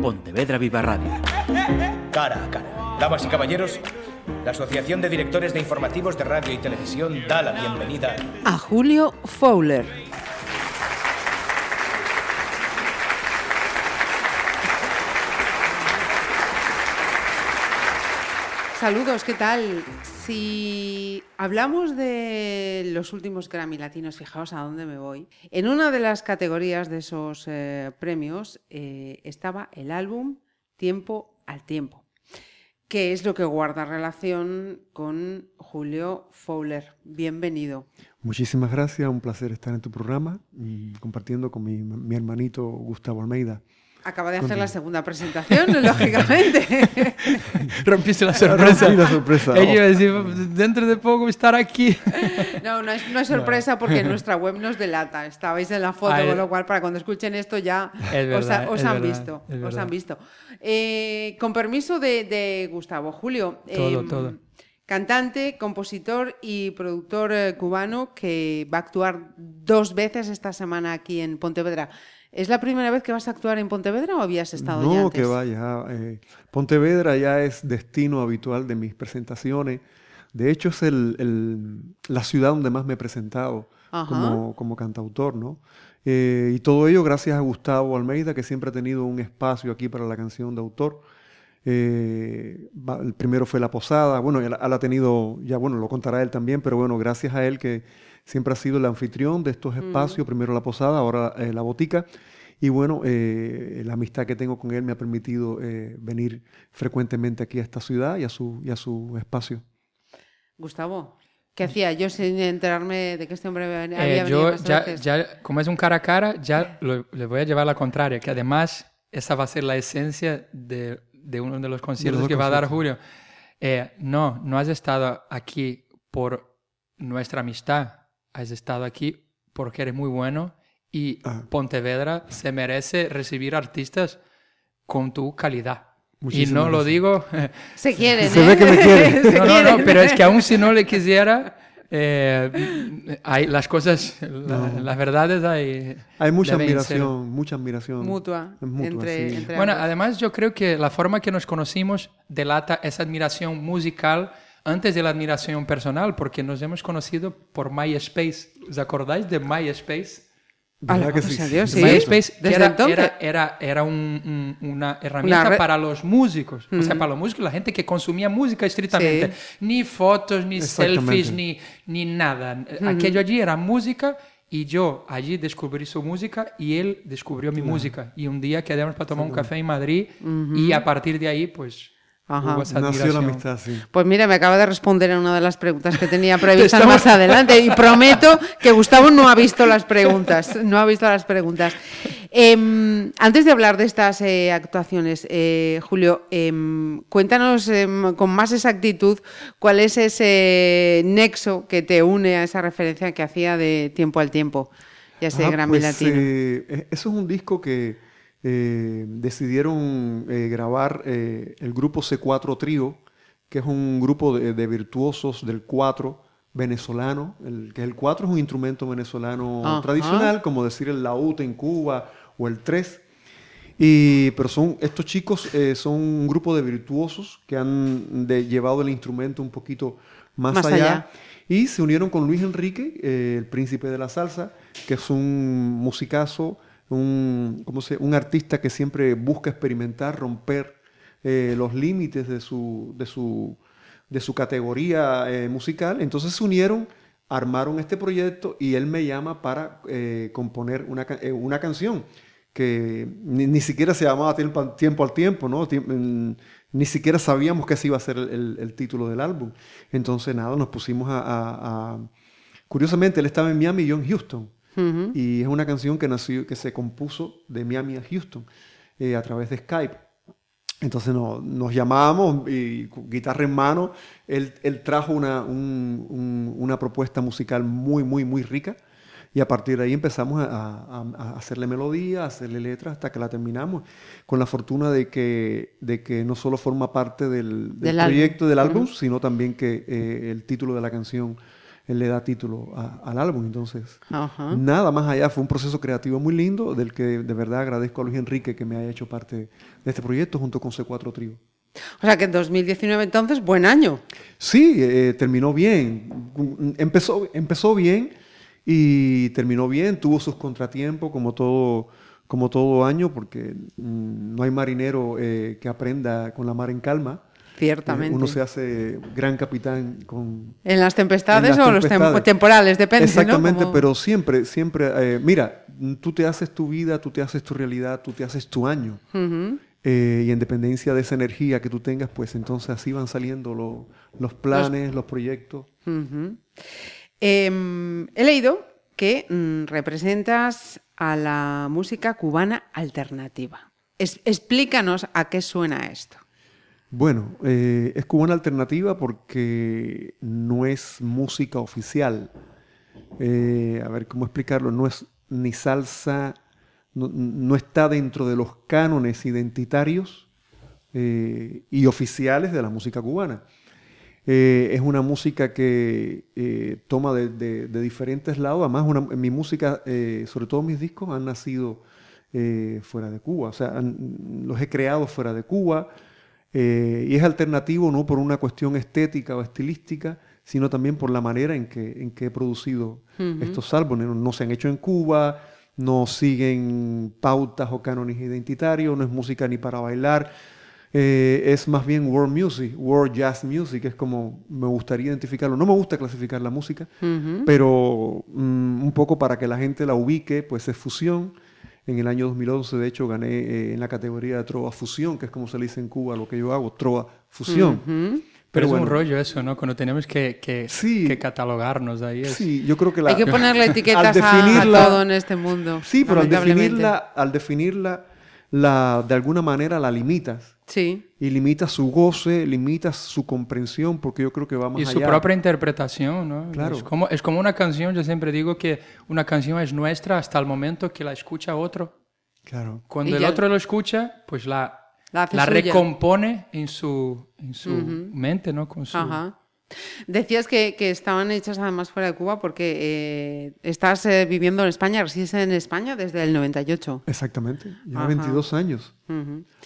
Pontevedra Viva Radio. Cara a cara. Damas y caballeros, la Asociación de Directores de Informativos de Radio y Televisión da la bienvenida a Julio Fowler. Saludos, ¿qué tal? Si hablamos de los últimos Grammy Latinos, fijaos a dónde me voy. En una de las categorías de esos eh, premios eh, estaba el álbum Tiempo al Tiempo, que es lo que guarda relación con Julio Fowler. Bienvenido. Muchísimas gracias, un placer estar en tu programa compartiendo con mi hermanito Gustavo Almeida. Acaba de hacer la segunda presentación, lógicamente. Rompiste la sorpresa. la sorpresa. Ella decir, dentro de poco estar aquí. No, no es, sorpresa porque nuestra web nos delata. Estabais en la foto, con lo cual para cuando escuchen esto ya os, han visto, os, han visto. Eh, con permiso de, Gustavo, Julio. Todo, em, todo. Cantante, compositor y productor eh, cubano que va a actuar dos veces esta semana aquí en Pontevedra. ¿Es la primera vez que vas a actuar en Pontevedra o habías estado no, ya antes? No, que vaya. Eh, Pontevedra ya es destino habitual de mis presentaciones. De hecho, es el, la ciudad donde más me he presentado como, como, cantautor, ¿no? Eh, y todo ello gracias a Gustavo Almeida, que siempre ha tenido un espacio aquí para la canción de autor. Eh, el primero fue La Posada, bueno, él, ha tenido, ya bueno, lo contará él también, pero bueno, gracias a él que siempre ha sido el anfitrión de estos espacios, primero La Posada, ahora eh, La Botica. Y bueno, eh, la amistad que tengo con él me ha permitido venir frecuentemente aquí a esta ciudad y a su, y a su espacio. Gustavo, ¿Qué hacía yo sin enterarme de que este hombre había venido? Yo ya, ya, como es un cara a cara, ya le voy a llevar la contraria, que además esa va a ser la esencia de de uno de los conciertos que va a dar Julio. Eh, no, no has estado aquí por nuestra amistad, has estado aquí porque eres muy bueno y ah. Pontevedra se merece recibir artistas con tu calidad. y no lo digo... Se quieren, Se ve que me quieren. no, no, no, pero es que aún si no le quisiera, eh, hay las cosas, las verdades hay. Hay mucha admiración, mucha admiración. Mutua. entre, bueno, además yo creo que la forma que nos conocimos delata esa admiración musical antes de la admiración personal, porque nos hemos conocido por MySpace. ¿Os acordáis de MySpace? ¿Verdad que sí? MySpace era, era, una herramienta para los músicos. O sea, para los músicos, la gente que consumía música estrictamente. Ni fotos, ni selfies, ni, ni nada. Aquello allí era música y yo allí descubrí su música y él descubrió mi música. Y un día quedamos para tomar un café en Madrid y a partir de ahí, pues Ajá. Nació la amistad, sí. Pues mira, me acaba de responder en una de las preguntas que tenía previstas más adelante y prometo que Gustavo no ha visto las preguntas, no ha visto las preguntas. Em, antes de hablar de estas eh, actuaciones, eh, Julio, em, cuéntanos em, con más exactitud cuál es ese nexo que te une a esa referencia que hacía de tiempo al tiempo, ya sé, Grammy pues, Latino. Eh, eso es un disco que eh, decidieron eh, grabar eh, el grupo C4 Trío, que es un grupo de, virtuosos del 4 venezolano, el, que el 4 es un instrumento venezolano tradicional, como decir el laúd en Cuba o el 3. Y, pero son, estos chicos son un grupo de virtuosos que han llevado el instrumento un poquito más, allá, Y se unieron con Luis Enrique, el príncipe de la salsa, que es un musicazo un, ¿cómo se, un artista que siempre busca experimentar, romper eh, los límites de su, de su, de su categoría eh, musical. Entonces se unieron, armaron este proyecto y él me llama para eh, componer una, una, canción que ni, siquiera se llamaba Tiempo, al Tiempo, ¿no? ni siquiera sabíamos que ese iba a ser el, el, título del álbum. Entonces, nada, nos pusimos a, a, Curiosamente, él estaba en Miami y yo en Houston. Y es una canción que, nació, que se compuso de Miami a Houston eh, a través de Skype. Entonces nos llamábamos y guitarra en mano, él, él trajo una, una, propuesta musical muy, muy, muy rica. Y a partir de ahí empezamos a, a, hacerle melodía, a hacerle letras hasta que la terminamos, con la fortuna de que, de que no solo forma parte del, proyecto del álbum, sino también que eh, el título de la canción él le da título al álbum. Entonces, nada más allá, fue un proceso creativo muy lindo del que de verdad agradezco a Luis Enrique que me haya hecho parte de este proyecto junto con C4 Trío. O sea que en 2019 entonces, buen año. Sí, eh, terminó bien. Empezó, empezó bien y terminó bien, tuvo sus contratiempos como todo, como todo año, porque mm, no hay marinero eh, que aprenda con la mar en calma. Ciertamente. Uno se hace gran capitán con... ¿En las tempestades o los temporales? Depende, Exactamente, pero siempre, siempre... Eh, mira, tú te haces tu vida, tú te haces tu realidad, tú te haces tu año. Eh, y en dependencia de esa energía que tú tengas, pues entonces así van saliendo los planes, los, proyectos. Em, he leído que mm, representas a la música cubana alternativa. explícanos a qué suena esto. Bueno, eh, es cubana alternativa porque no es música oficial. Eh, a ver, ¿cómo explicarlo? No es ni salsa, no, está dentro de los cánones identitarios eh, y oficiales de la música cubana. es una música que toma de, diferentes lados. Además, mi música, sobre todo mis discos, han nacido fuera de Cuba. O sea, los he creado fuera de Cuba. Eh, y es alternativo no por una cuestión estética o estilística, sino también por la manera en que, en que he producido estos álbumes. No, se han hecho en Cuba, no siguen pautas o cánones identitarios, no es música ni para bailar. Eh, es más bien world music, world jazz music, es como me gustaría identificarlo. No me gusta clasificar la música, pero mm, un poco para que la gente la ubique, pues es fusión en el año 2011, de hecho, gané eh, en la categoría de Trova Fusión, que es como se le dice en Cuba lo que yo hago, Trova Fusión. Pero, es un rollo eso, ¿no? Cuando tenemos que, que, que catalogarnos ahí. Sí, yo creo que la, Hay que ponerle etiquetas a, todo en este mundo. Sí, pero al definirla, al definirla la, de alguna manera la limitas. Sí. Y limitas su goce, limitas su comprensión, porque yo creo que va más y allá. Y su propia interpretación, ¿no? Claro. Es como, es como una canción, yo siempre digo que una canción es nuestra hasta el momento que la escucha otro. Claro. Cuando el otro lo escucha, pues la, la, recompone en su, en su mente, ¿no? Con su... Ajá. Decías que, estaban hechas además fuera de Cuba porque eh, estás eh, viviendo en España, resides en España desde el 98. Exactamente, lleva 22 años.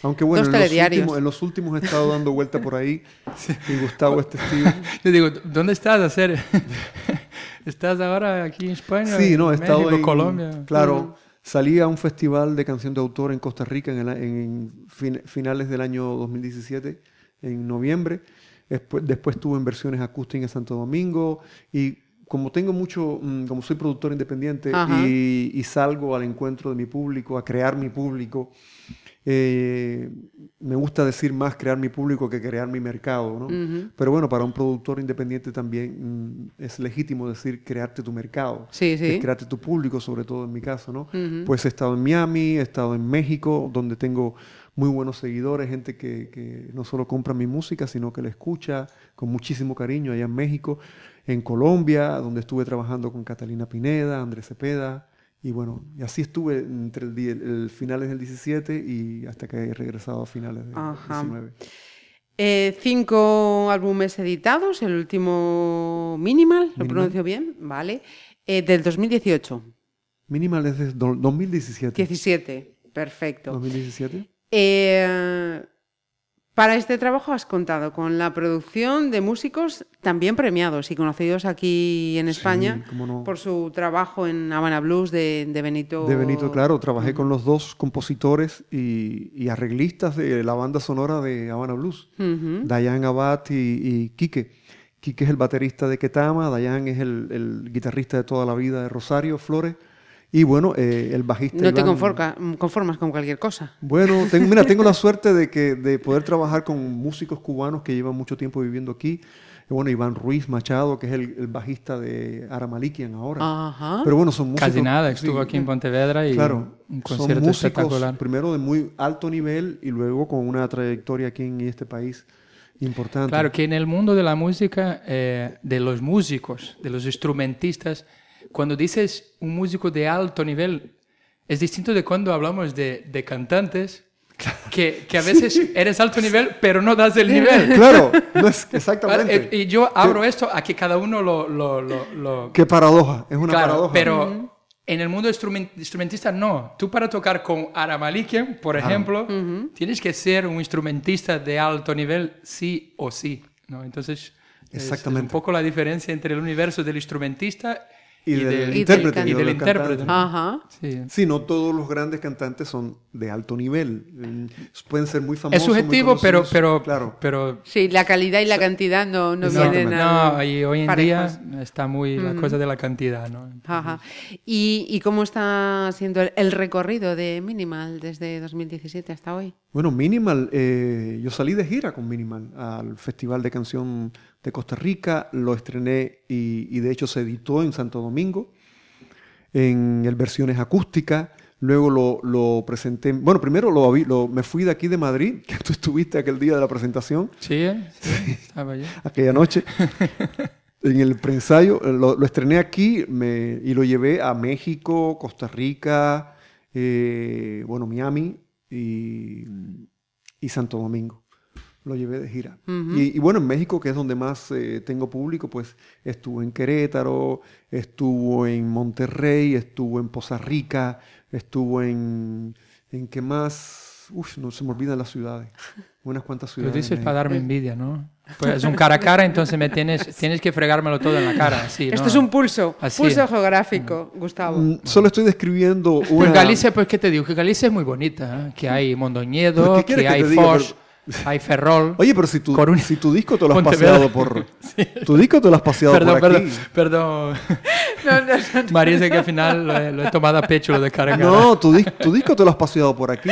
Aunque bueno, en los, últimos, he estado dando vuelta por ahí y Gustavo este estilo. Yo digo, ¿dónde estás a hacer? ¿Estás ahora aquí en España? Sí, no, he estado en Colombia. Claro, salí a un festival de canción de autor en Costa Rica en, en finales del año 2017, en noviembre Después, después tuve versiones acústicas en Santo Domingo y como tengo mucho, mm, como soy productor independiente y, salgo al encuentro de mi público, a crear mi público, eh, me gusta decir más crear mi público que crear mi mercado, ¿no? Pero bueno, para un productor independiente también mm, es legítimo decir crearte tu mercado, sí, sí. crearte tu público, sobre todo en mi caso, ¿no? Pues he estado en Miami, he estado en México, donde tengo muy buenos seguidores, gente que, no solo compra mi música, sino que la escucha con muchísimo cariño allá en México, en Colombia, donde estuve trabajando con Catalina Pineda, Andrés Cepeda, y bueno, y así estuve entre el, el, finales del 17 y hasta que he regresado a finales del 19. Eh, cinco álbumes editados, el último Minimal, ¿lo pronuncio bien? Vale. Eh, del 2018. Minimal es de 2017. 17, perfecto. 2017. Eh, para este trabajo has contado con la producción de músicos también premiados y conocidos aquí en España por su trabajo en Habana Blues de, Benito. De Benito, claro. Trabajé con los dos compositores y, arreglistas de la banda sonora de Habana Blues, Dayan Abad y, y Quique. Quique es el baterista de Ketama, Dayan es el, el guitarrista de toda la vida de Rosario Flores. Y bueno, eh, el bajista. No te conformas con cualquier cosa. Bueno, tengo, mira, tengo la suerte de, que, de poder trabajar con músicos cubanos que llevan mucho tiempo viviendo aquí. Bueno, Iván Ruiz Machado, que es el, bajista de Aramalikian ahora. Ajá. Pero bueno, son músicos. Casi nada, estuvo aquí en Pontevedra y claro, un concierto son músicos, espectacular. Primero de muy alto nivel y luego con una trayectoria aquí en este país importante. Claro, que en el mundo de la música, eh, de los músicos, de los instrumentistas, cuando dices un músico de alto nivel, es distinto de cuando hablamos de, de cantantes que, que, a veces eres alto nivel, pero no das el nivel. Claro, no es exactamente. Y yo abro esto a que cada uno lo... lo, lo, Qué paradoja, es una paradoja. Pero en el mundo instrumentista no. Tú para tocar con Aramalikian, por ejemplo, tienes que ser un instrumentista de alto nivel sí o sí. ¿no? Entonces, Exactamente. Es, un poco la diferencia entre el universo del instrumentista y, del, intérprete. Y del intérprete. Ajá. Sí. sí. no todos los grandes cantantes son de alto nivel. Mm, pueden ser muy famosos. Es subjetivo, pero, pero, claro. pero... Sí, la calidad y la cantidad no, no, vienen No, y hoy en día está muy la cosa de la cantidad, ¿no? Ajá. ¿Y, ¿Y, cómo está siendo el, recorrido de Minimal desde 2017 hasta hoy? Bueno, Minimal, eh, yo salí de gira con Minimal al Festival de Canción de Costa Rica, lo estrené y, de hecho se editó en Santo Domingo en el versiones acústicas. Luego lo, presenté. Bueno, primero lo, me fui de aquí de Madrid, que tú estuviste aquel día de la presentación. Sí, ¿eh? estaba. Aquella noche. en el preensayo. Lo, estrené aquí me, y lo llevé a México, Costa Rica, eh, bueno, Miami y Santo Domingo lo llevé de gira. y, bueno, en México, que es donde más eh, tengo público, pues estuvo en Querétaro, estuvo en Monterrey, estuvo en Poza Rica, estuvo en... ¿En qué más? Uf, no se me olvidan las ciudades. Unas cuantas ciudades. Lo dices para darme envidia, ¿no? Pues es un cara a cara, entonces me tienes, tienes que fregármelo todo en la cara. Esto es un pulso, pulso geográfico, Gustavo. Mm, solo estoy describiendo una... Galicia, pues, ¿qué te digo? Que Galicia es muy bonita, ¿eh? que hay Mondoñedo, que hay Foz, hay Ferrol. Oye, pero si tu, si tu disco te lo has paseado por. Tu disco te lo has paseado perdón, por aquí. Perdón, perdón. María dice que al final lo he, tomado a pecho lo de No, tu, tu, disco te lo has paseado por aquí.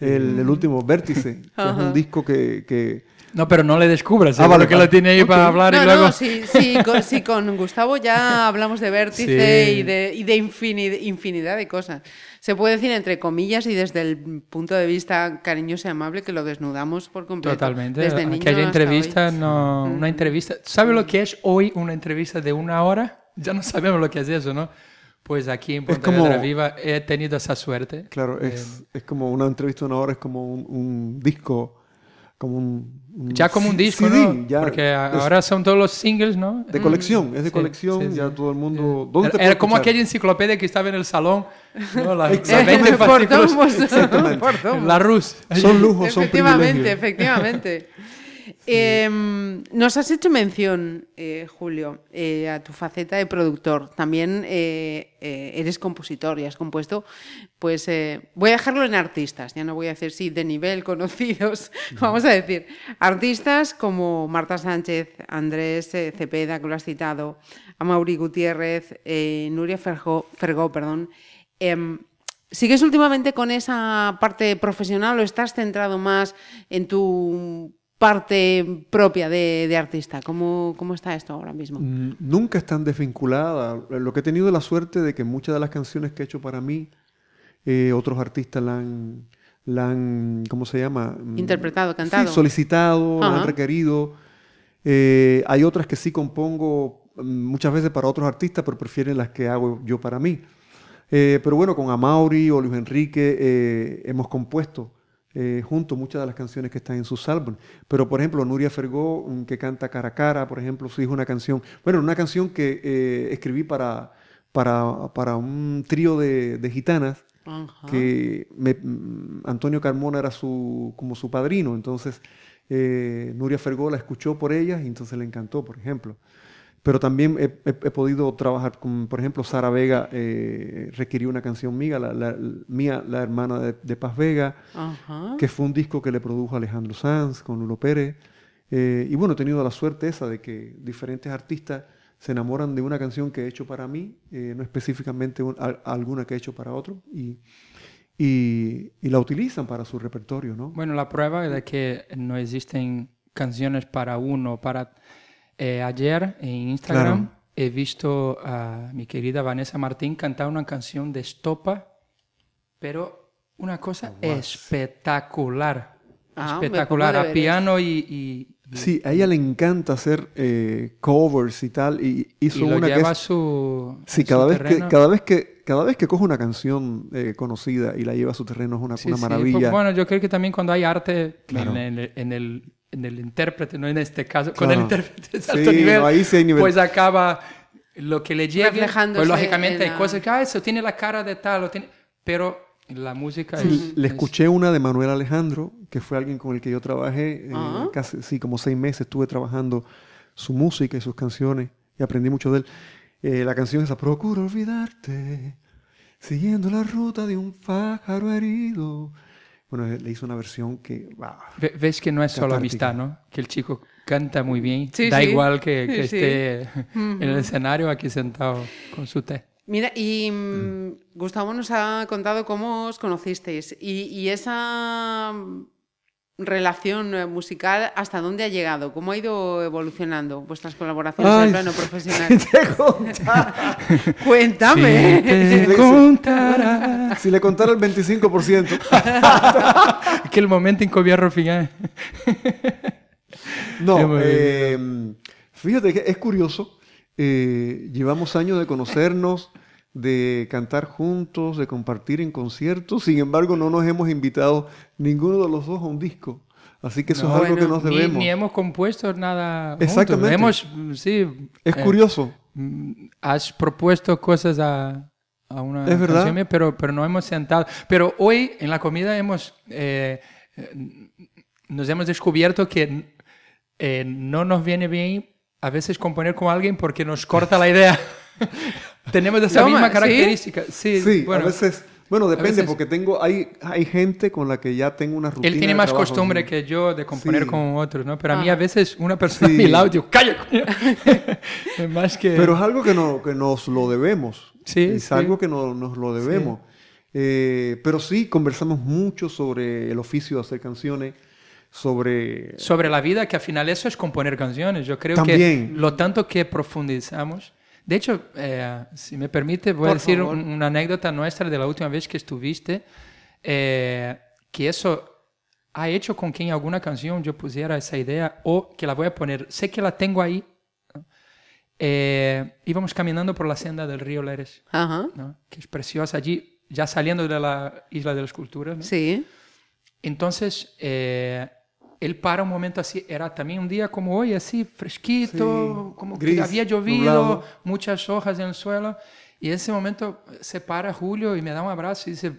El, el, último Vértice, que es un disco que, que no, pero no le descubras, ah, vale, que lo tiene ahí para hablar y luego... No, sí, sí, con, sí, con Gustavo ya hablamos de vértice y de, y de infinidad de cosas. Se puede decir entre comillas y desde el punto de vista cariñoso y amable que lo desnudamos por completo. Totalmente. Desde niño Aquella entrevista, no, una entrevista... ¿Sabe lo que es hoy una entrevista de una hora? Ya no sabemos lo que es eso, ¿no? Pues aquí en Pontevedra Viva he tenido esa suerte. Claro, es, eh, es como una entrevista de una hora, es como un, un disco como un, ya como un disco, ¿no? Porque ahora son todos los singles, ¿no? De colección, es de colección, ya todo el mundo... ¿dónde era, era como aquella enciclopedia que estaba en el salón, ¿no? La, 20 fascículos. La Rus. Son lujos, son privilegios. Efectivamente, efectivamente. Em, nos has hecho mención, eh, Julio, eh, a tu faceta de productor. También eh, eres compositor y has compuesto, pues voy a dejarlo en artistas, ya no voy a decir sí, de nivel conocidos, vamos a decir, artistas como Marta Sánchez, Andrés Cepeda, que lo has citado, a Mauri Gutiérrez, Nuria Fergó, Fergó perdón. Em, ¿Sigues últimamente con esa parte profesional o estás centrado más en tu parte propia de, artista? ¿Cómo, ¿Cómo, está esto ahora mismo? Mm, nunca están desvinculadas. Lo que he tenido la suerte de que muchas de las canciones que he hecho para mí, eh, otros artistas la han, la han, ¿cómo se llama? Mm, Interpretado, cantado. Sí, solicitado, han requerido. Eh, hay otras que sí compongo mm, muchas veces para otros artistas, pero prefieren las que hago yo para mí. Eh, pero bueno, con Amaury o Luis Enrique hemos compuesto eh, junto muchas de las canciones que están en sus álbumes. Pero, por ejemplo, Nuria Fergó, que canta Cara a Cara, por ejemplo, su hijo una canción, bueno, una canción que eh, escribí para, para, para, un trío de, de gitanas, que Antonio Carmona era su, como su padrino, entonces eh, Nuria Fergó la escuchó por ellas y entonces le encantó, por ejemplo. Pero también he, podido trabajar con, por ejemplo, Sara Vega eh, requirió una canción mía, la, mía, la hermana de, Paz Vega, que fue un disco que le produjo Alejandro Sanz con Lulo Pérez. Eh, y bueno, he tenido la suerte esa de que diferentes artistas se enamoran de una canción que he hecho para mí, eh, no específicamente alguna que he hecho para otro, y, y, y, la utilizan para su repertorio, ¿no? Bueno, la prueba de que no existen canciones para uno, para eh, ayer en Instagram he visto a mi querida Vanessa Martín cantar una canción de Estopa, pero una cosa espectacular. Ah, espectacular, a piano y, Sí, a ella le encanta hacer eh, covers y tal. Y hizo y lo una que lleva a es- su, a Sí, su cada vez, que, cada, vez que, cada vez que coge una canción eh, conocida y la lleva a su terreno es una, Sí, una sí. maravilla. Pues, Bueno, yo creo que también cuando hay arte Claro. en, el, en, el, en el intérprete, no en este caso, con Claro. el intérprete de Sí, alto nivel, no, ahí sí hay nivel. pues acaba lo que le llegue. Pues lógicamente en hay la- cosas que, ah, eso tiene la cara de tal, o tiene... pero la música Sí, es... le es- escuché una de Manuel Alejandro, que fue alguien con el que yo trabajé, eh, Ah. casi, sí, como seis meses estuve trabajando su música y sus canciones y aprendí mucho de él. Eh, la canción esa, Procuro olvidarte, siguiendo la ruta de un pájaro herido. Bueno, le hizo una versión que, wow, Ve- Ves que no es solo Catártica. amistad, ¿no? Que el chico canta muy bien. Sí, da sí. igual que, que Sí, sí. esté en el escenario aquí sentado con su té. Mira, y mm, Gustavo nos ha contado cómo os conocisteis y, y esa relación eh, musical, ¿hasta dónde ha llegado? ¿Cómo ha ido evolucionando vuestras colaboraciones en Ay, el plano profesional? te contara. Cuéntame. Si te Sí, contara si le contara el 25%. aquel momento en que había Rufián. No, Es muy bien. eh, fíjate que es curioso. eh, llevamos años de conocernos, de cantar juntos, de compartir en conciertos. Sin embargo, no nos hemos invitado ninguno de los dos a un disco. Así que eso No, es algo bueno, que nos debemos. ni hemos compuesto nada. Exactamente. Hemos, sí. Es eh, curioso. mm, Has propuesto cosas a, a una Es verdad. canción pero, pero no hemos sentado. Pero hoy en la comida hemos eh, nos hemos descubierto que eh, no nos viene bien a veces componer con alguien porque nos corta la idea. Tenemos esa misma ¿sí? característica. Sí, Sí, bueno, a veces. Bueno, depende, veces- porque tengo, hay, hay gente con la que ya tengo una rutina. Él tiene de más trabajo, costumbre sí. que yo de componer Sí. con otros, ¿no? Pero a mí a veces una persona Sí. a mi lado, digo, ¡calla, más que... Pero es algo que, no, que nos lo debemos. Sí, Es sí. algo que no- nos lo debemos. Eh, pero sí, conversamos mucho sobre el oficio de hacer canciones, sobre... sobre la vida, que al final eso es componer canciones. Yo creo También. que lo tanto que profundizamos. De hecho, eh, si me permite, voy a decir un- una anécdota nuestra de la última vez que estuviste, eh, que eso ha hecho con que en alguna canción yo pusiera esa idea o que la voy a poner. Sé que la tengo ahí. ¿no? Eh, íbamos caminando por la senda del río Leres. ¿no? que es preciosa allí, ya saliendo de la isla de las culturas. ¿no? Sí. Entonces, eh, él para un momento así, era también un día como hoy, así fresquito, Sí, como gris, que había llovido, nublado. muchas hojas en el suelo. Y en ese momento se para Julio y me da un abrazo y dice,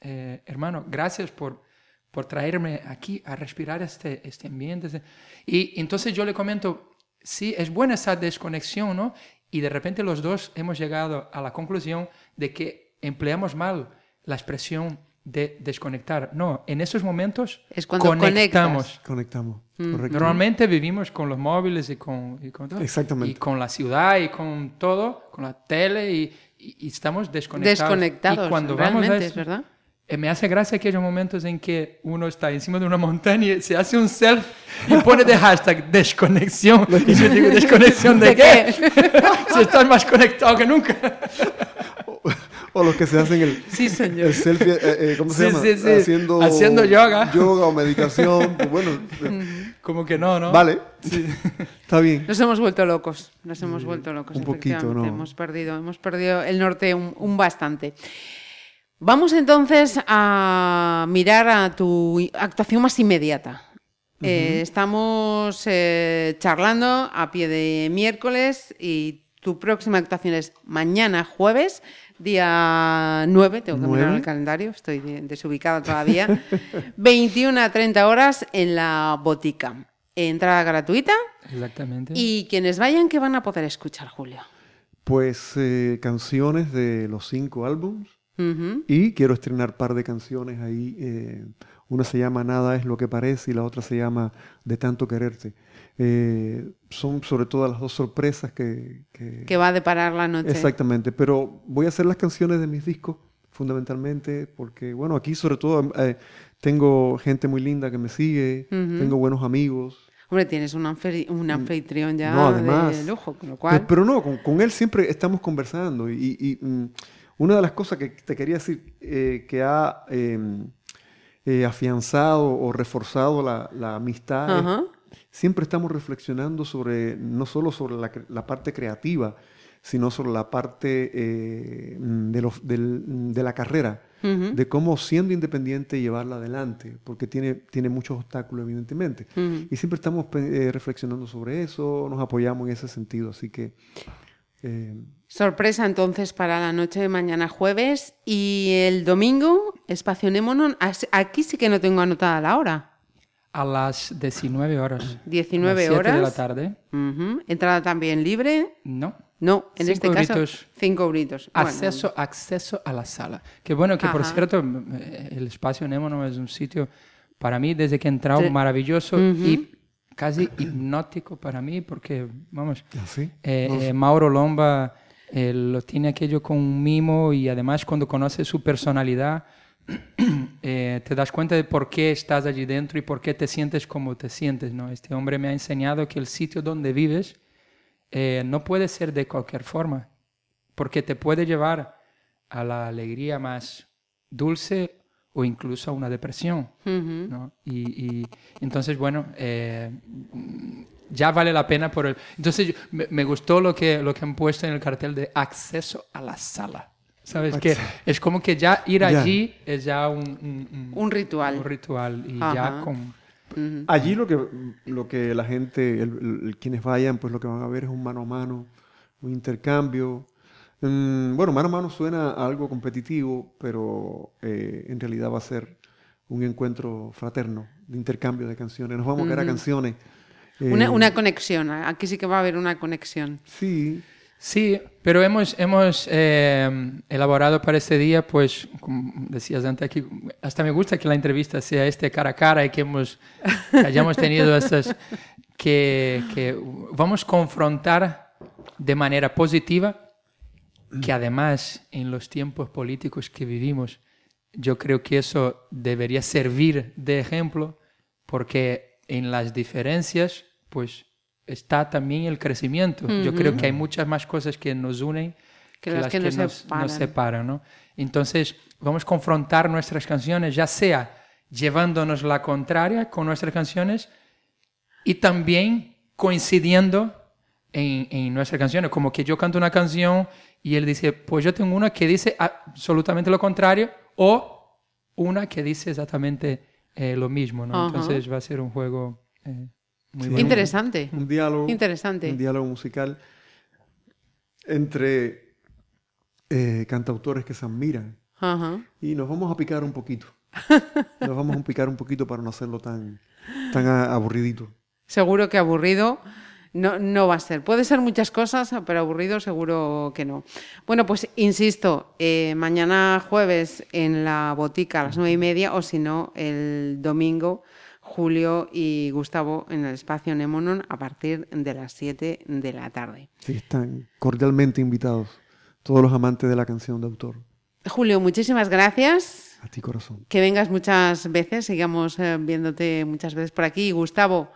eh, hermano, gracias por, por traerme aquí a respirar este, este ambiente. este-". Y entonces yo le comento, sí, es buena esa desconexión, ¿no? Y de repente los dos hemos llegado a la conclusión de que empleamos mal la expresión de desconectar. No, en esos momentos Es cuando conectamos. Conectamos. Mm. Normalmente vivimos con los móviles y con, y con todo. Exactamente. Y con la ciudad y con todo, con la tele y, y- y estamos desconectados. Desconectados. Y cuando vamos a eso- es verdad. eh, me hace gracia aquellos momentos en que uno está encima de una montaña y se hace un selfie y pone de hashtag desconexión. Y yo digo, ¿desconexión de, ¿De qué? si estás más conectado que nunca. O los que se hacen el, Sí, señor. el selfie, eh, eh, ¿cómo se Sí, llama? sí, sí. Haciendo, Haciendo yoga. Yoga o meditación. pues bueno, eh, Como que no, ¿no? vale. Está bien. Nos hemos vuelto locos, nos hemos vuelto locos. un poquito. ¿no? Hemos perdido, hemos perdido el norte un, un bastante. Vamos entonces a mirar a tu actuación más inmediata. Eh, estamos eh, charlando a pie de miércoles y tu próxima actuación es mañana jueves, día 9, tengo que mirar el calendario, estoy de- desubicada todavía, 21 a 30 horas en la botica. Entrada gratuita Exactamente. y quienes vayan, que van a poder escuchar, Julio? Pues eh, canciones de los cinco álbums. Y quiero estrenar par de canciones ahí. eh, una se llama Nada es lo que parece y la otra se llama De tanto quererte. Eh, son sobre todo las dos sorpresas que... que- Que va a deparar la noche. Exactamente, pero voy a hacer las canciones de mis discos fundamentalmente porque, bueno, aquí sobre todo eh, tengo gente muy linda que me sigue, Ujú. tengo buenos amigos. Hombre, tienes un, un anfitrión ya Mm. No, además. de lujo, con lo cual... Pero no, con, con él siempre estamos conversando. Y, y- y, mm, una de las cosas que te quería decir eh, que ha eh, eh, afianzado o reforzado la, la amistad es. Siempre estamos reflexionando sobre, no solo sobre la, parte creativa, sino sobre la parte eh, de, de, la carrera, de cómo siendo independiente llevarla adelante, porque tiene, tiene muchos obstáculos, evidentemente. Y siempre estamos eh, reflexionando sobre eso, nos apoyamos en ese sentido, así que... Eh, Sorpresa entonces para la noche de mañana jueves y el domingo, Espacio Nemonon. Aquí sí que no tengo anotada la hora. A las 19 horas. 19 horas. de la tarde. ¿Entrada también libre? No. No, en este caso, cinco euritos. Acceso, acceso a la sala. Que bueno, que por cierto, eh, el espacio Nemonon es un sitio, para mí, desde que he entrado, maravilloso y casi hipnótico para mí, porque, vamos, ¿Ah, ¿Sí? Eh, eh, Mauro Lomba lo tiene aquello con un mimo y además cuando conoces su personalidad, eh, te das cuenta de por qué estás allí dentro y por qué te sientes como te sientes. ¿no? Este hombre me ha enseñado que el sitio donde vives eh, no puede ser de cualquier forma, porque te puede llevar a la alegría más dulce o incluso a una depresión. ¿no? y, entonces, bueno, eh, ya vale la pena por el... Entonces me, gustó lo que, lo que han puesto en el cartel de acceso a la sala. ¿Sabes? Que es como que ya ir allí es ya un, un, ritual. Un ritual y ya con... Allí lo que, lo que la gente, quienes vayan, pues lo que van a ver es un mano a mano, un intercambio. Mm, bueno, mano a mano suena algo competitivo, pero eh, en realidad va a ser un encuentro fraterno, de intercambio de canciones. Nos vamos a quedar a canciones una, una, eh, conexión, aquí sí que va a haber una conexión. Sí. Sí, pero hemos, hemos eh, elaborado para este día, pues, como decías antes aquí, hasta me gusta que la entrevista sea este cara a cara y que, hemos, hayamos tenido estas, que, que vamos a confrontar de manera positiva, que además en los tiempos políticos que vivimos, yo creo que eso debería servir de ejemplo, porque en las diferencias, pues está también el crecimiento. Yo creo que hay muchas más cosas que nos unen que, las, que, nos, separan. ¿no? Entonces, vamos a confrontar nuestras canciones, ya sea llevándonos la contraria con nuestras canciones y también coincidiendo en, en, nuestras canciones. Como que yo canto una canción y él dice, pues yo tengo una que dice absolutamente lo contrario o una que dice exactamente eh, lo mismo, ¿no? Entonces va a ser un juego eh, muy Interesante. Un diálogo. Interesante. Un diálogo musical entre eh, cantautores que se admiran. Y nos vamos a picar un poquito. nos vamos a picar un poquito para no hacerlo tan, tan aburridito. Seguro que aburrido. No, no va a ser. Puede ser muchas cosas, pero aburrido seguro que no. Bueno, pues insisto, eh, mañana jueves en la botica a las nueve y media o si no, el domingo Julio y Gustavo en el espacio Nemonon a partir de las 7 de la tarde. Sí, están cordialmente invitados todos los amantes de la canción de autor. Julio, muchísimas gracias. A ti, corazón. Que vengas muchas veces, sigamos eh, viéndote muchas veces por aquí. Gustavo,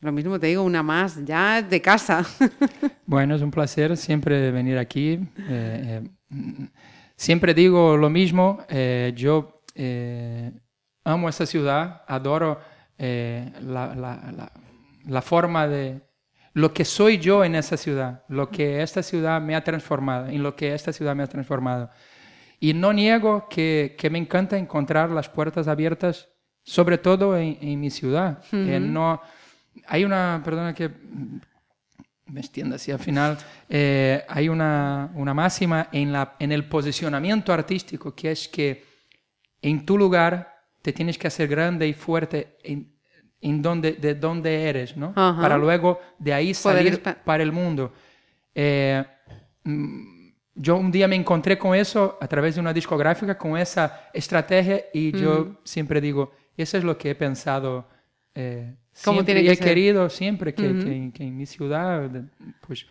lo mismo te digo, una más, ya de casa. Bueno, es un placer siempre venir aquí. Eh, eh, siempre digo lo mismo, eh, yo amo esta ciudad, adoro la, la, la, forma de lo que soy yo en esa ciudad, lo que esta ciudad me ha transformado, en lo que esta ciudad me ha transformado. Y no niego que, que me encanta encontrar las puertas abiertas, sobre todo en, en mi ciudad. no, hay una, perdona que me extienda así al final, eh, hay una, una máxima en, la, en el posicionamiento artístico que es que en tu lugar te tienes que hacer grande y fuerte en, en donde, de donde eres, ¿no? Para luego de ahí salir para el mundo. Eh, mm, yo un día me encontré con eso a través de una discográfica, con esa estrategia y yo siempre digo, eso es lo que he pensado eh, como tiene que he querido siempre que, que, en mi ciudad pues,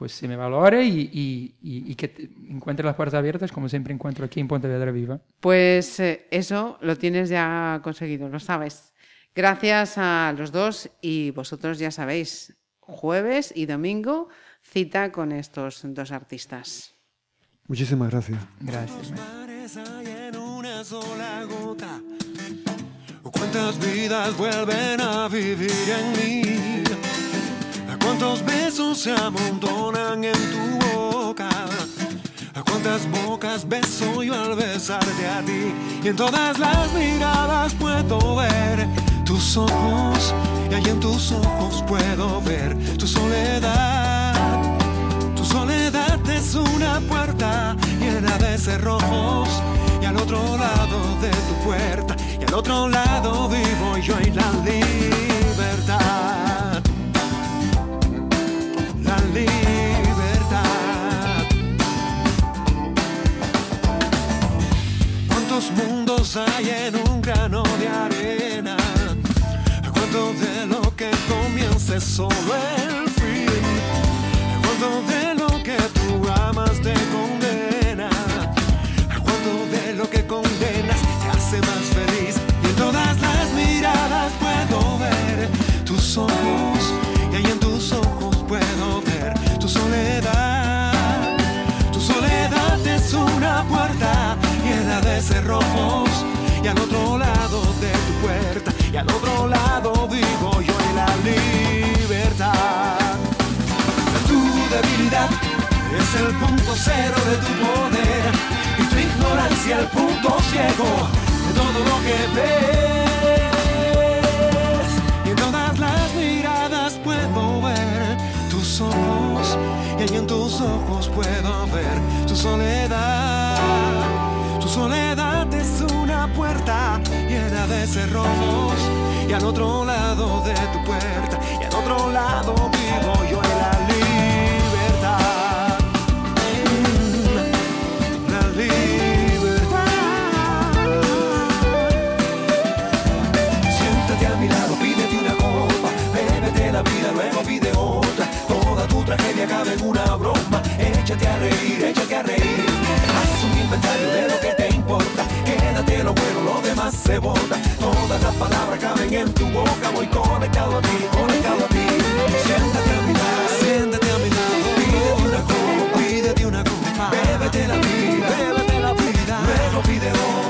pues se me valore y, y, y, que encuentre las puertas abiertas como siempre encuentro aquí en Pontevedra Viva. Pues eh, eso lo tienes ya conseguido, lo sabes. Gracias a los dos y vosotros ya sabéis, jueves y domingo cita con estos dos artistas. Muchísimas gracias. Gracias. cuántas vidas vuelven a vivir en mí. Cuántos se amontonan en tu boca. A cuántas bocas beso yo al besarte a ti. Y en todas las miradas puedo ver tus ojos. Y ahí en tus ojos puedo ver tu soledad. Tu soledad es una puerta llena de cerrojos. Y al otro lado de tu puerta, y al otro lado vivo yo y la libertad. ¿Cuántos mundos hay en un grano de arena? ¿Cuánto de lo que comienza es solo el fin? ¿Cuánto de lo que tú amas te condena? Cero de tu poder y tu ignorancia el punto ciego de todo lo que ves. Y en todas las miradas puedo ver tus ojos y en tus ojos puedo ver tu soledad. Tu soledad es una puerta llena de cerrojos y al otro lado de tu puerta tragedia cabe en una broma. Échate a reír, échate a reír. Haz un inventario de lo que te importa. Quédate lo bueno, lo demás se bota. Todas las palabras caben en tu boca. Voy conectado a ti, conectado a ti. Siéntate a mi lado, siéntate a mi lado. Pídete una copa, pídete una copa. Bébete la vida, bébete la vida. Luego pide otra,